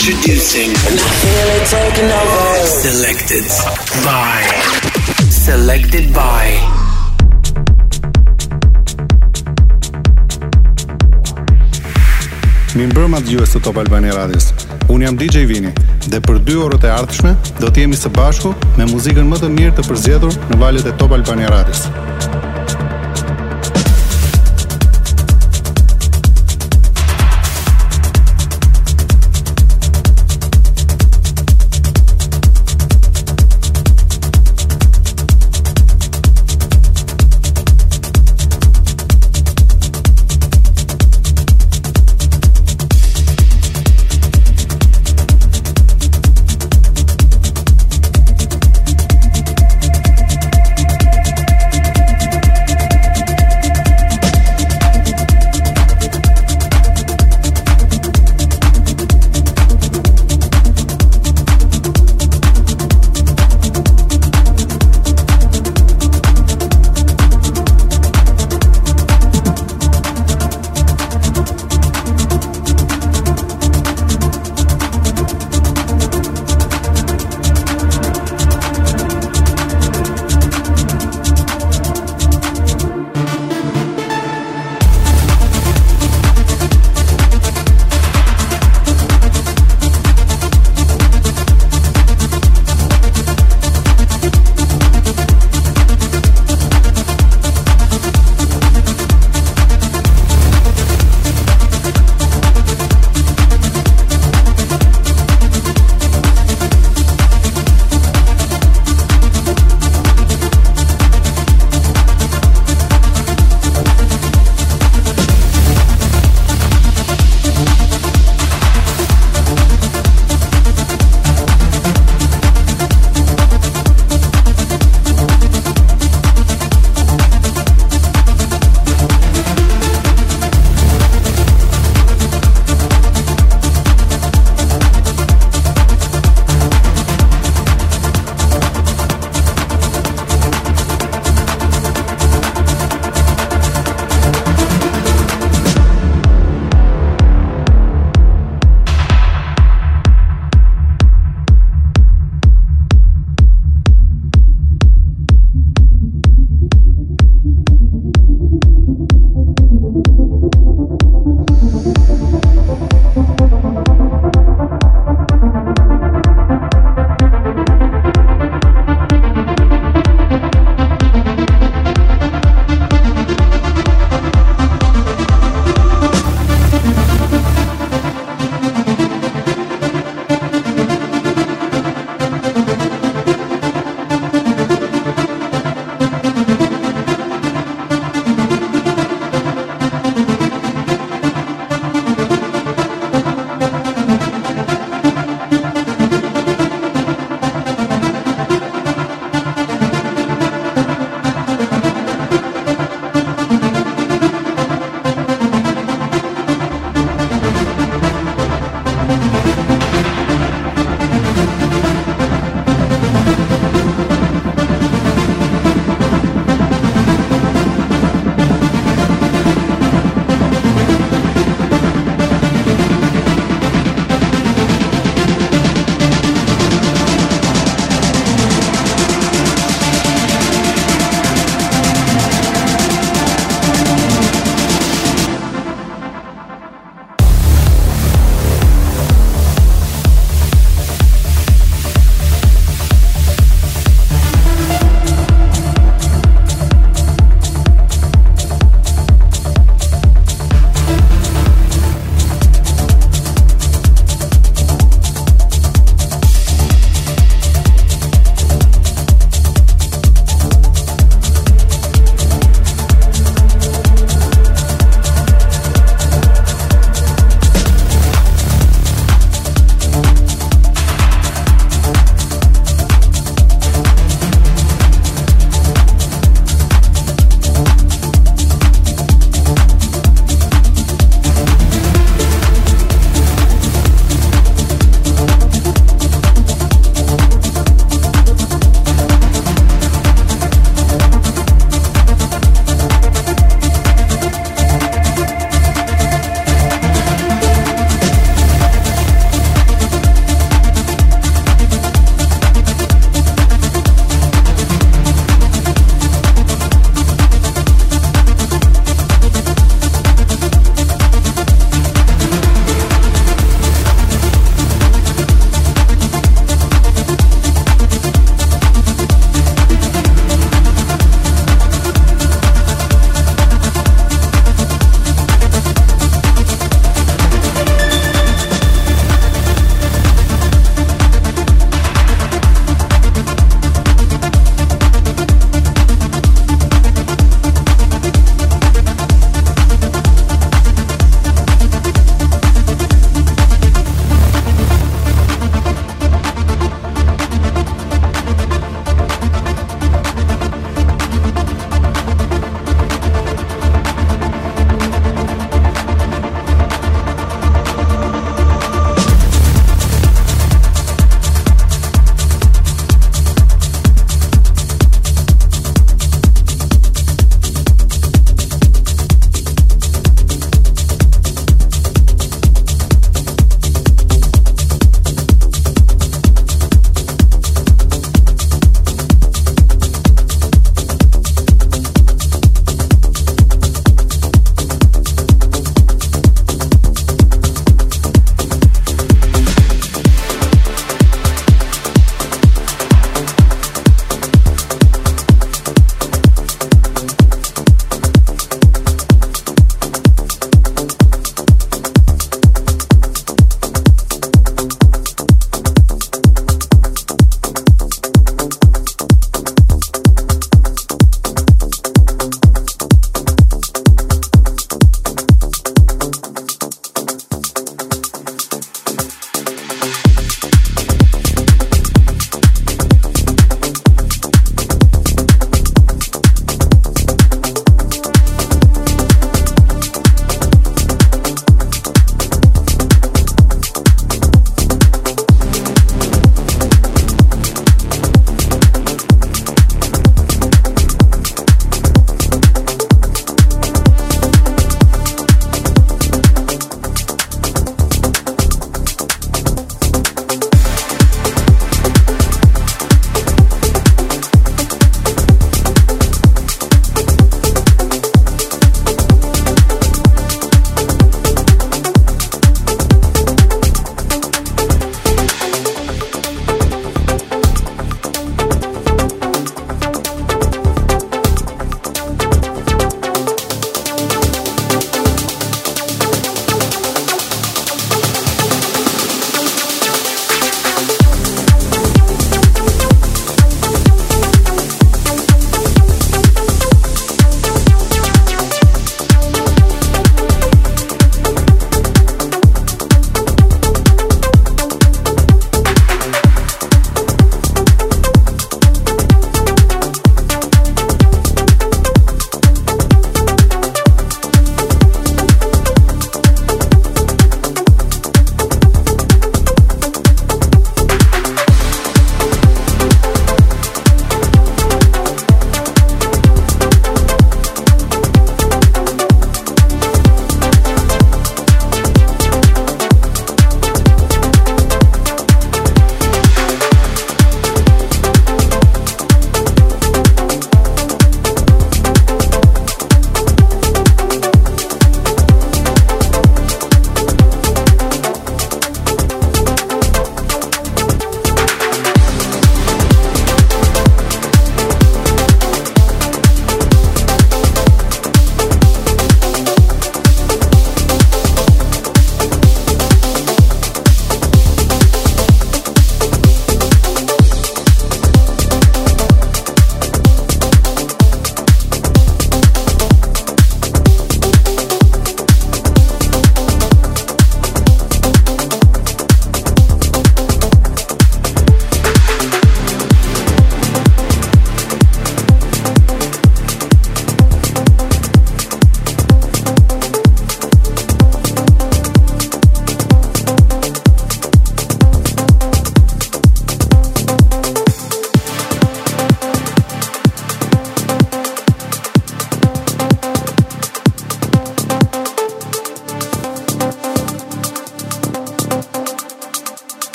Introducing. And I feel it taking over. Selected by. Selected by. Mi mbrëma të gjuhës të Top Albani Radios. Unë jam DJ Vini dhe për dy orët e ardhshme do të jemi së bashku me muzikën më të mirë të përzgjedhur në valët e Top Albani Radios.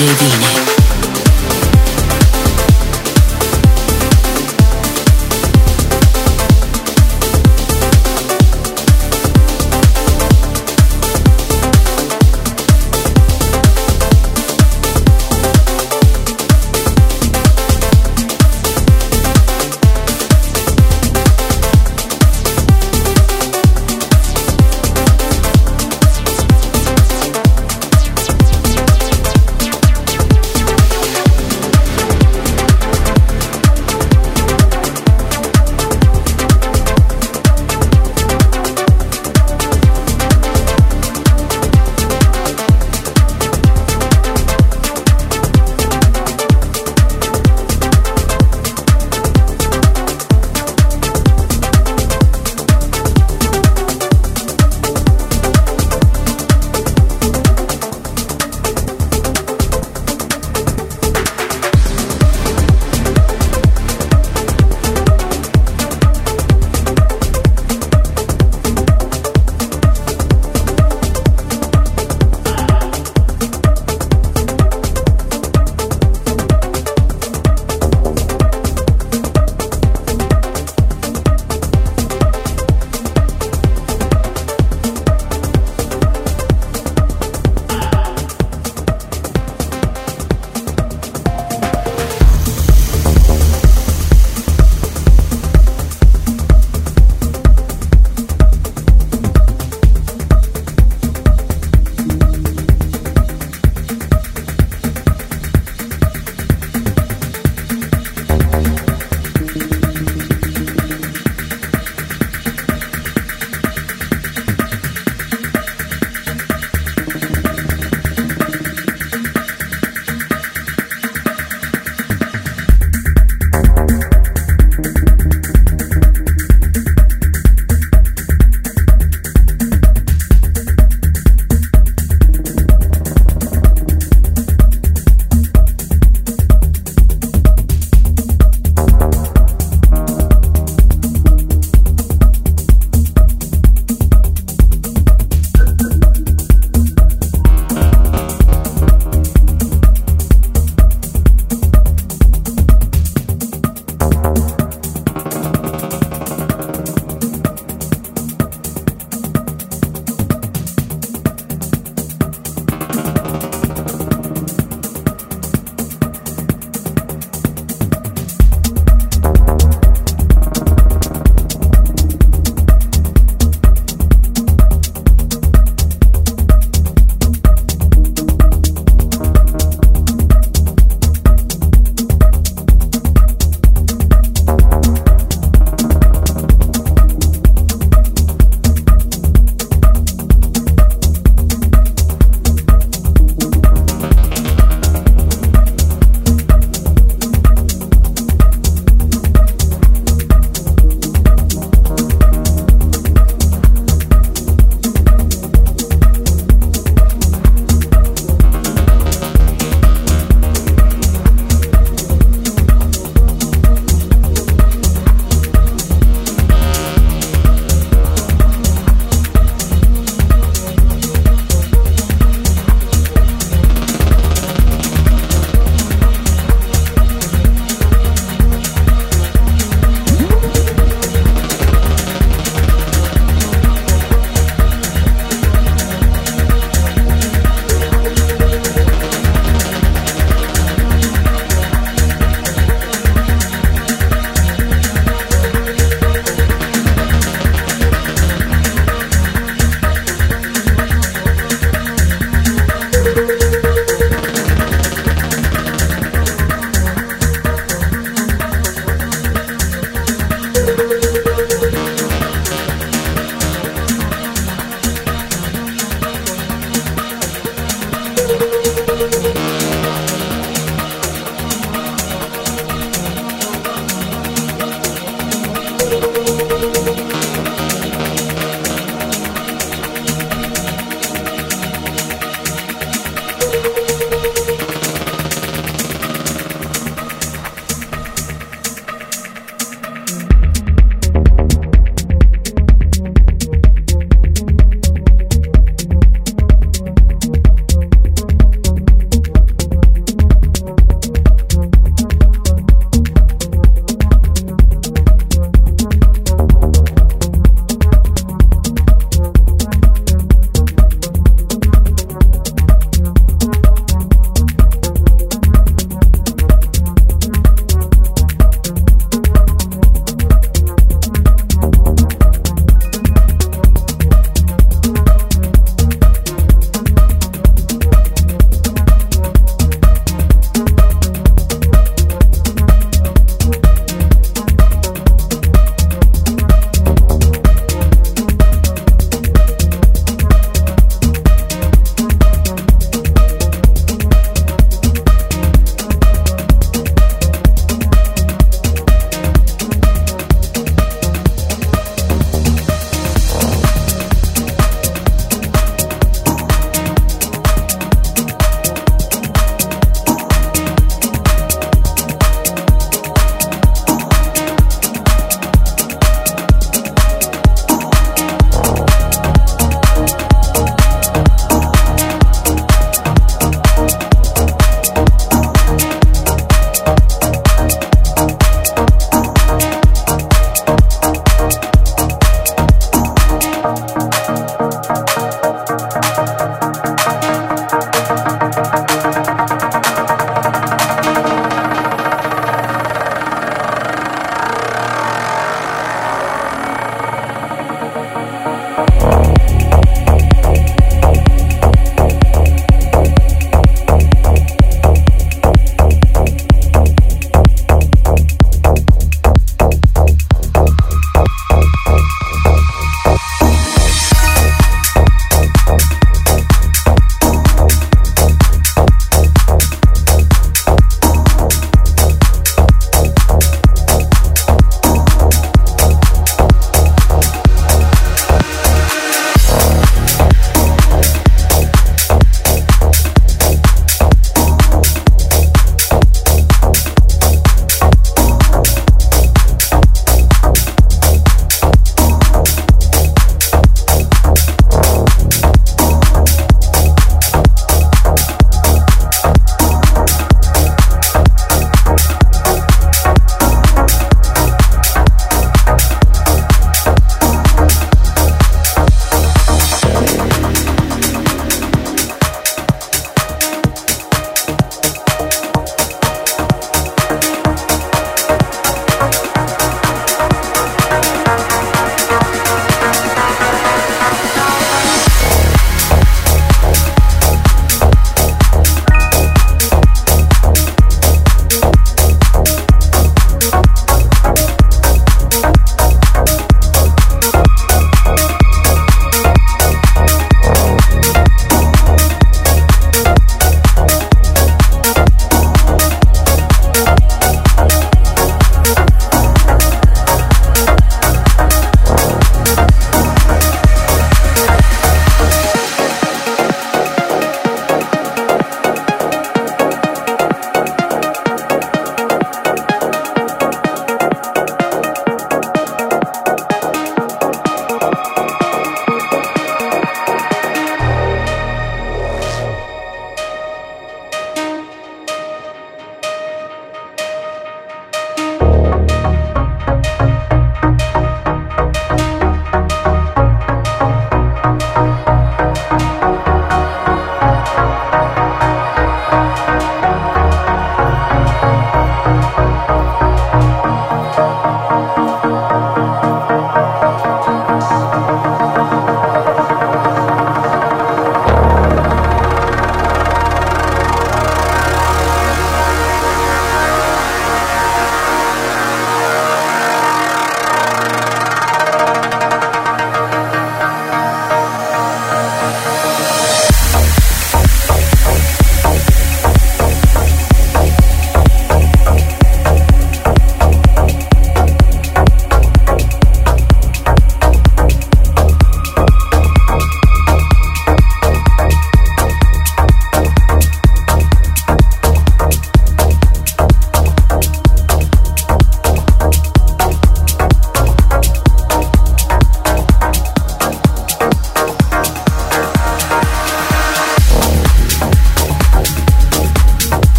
JB ね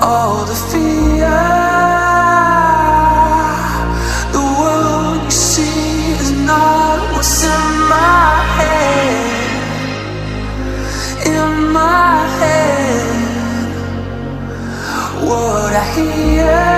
all the fear. The world you see is not what's in my head. In my head, what I hear.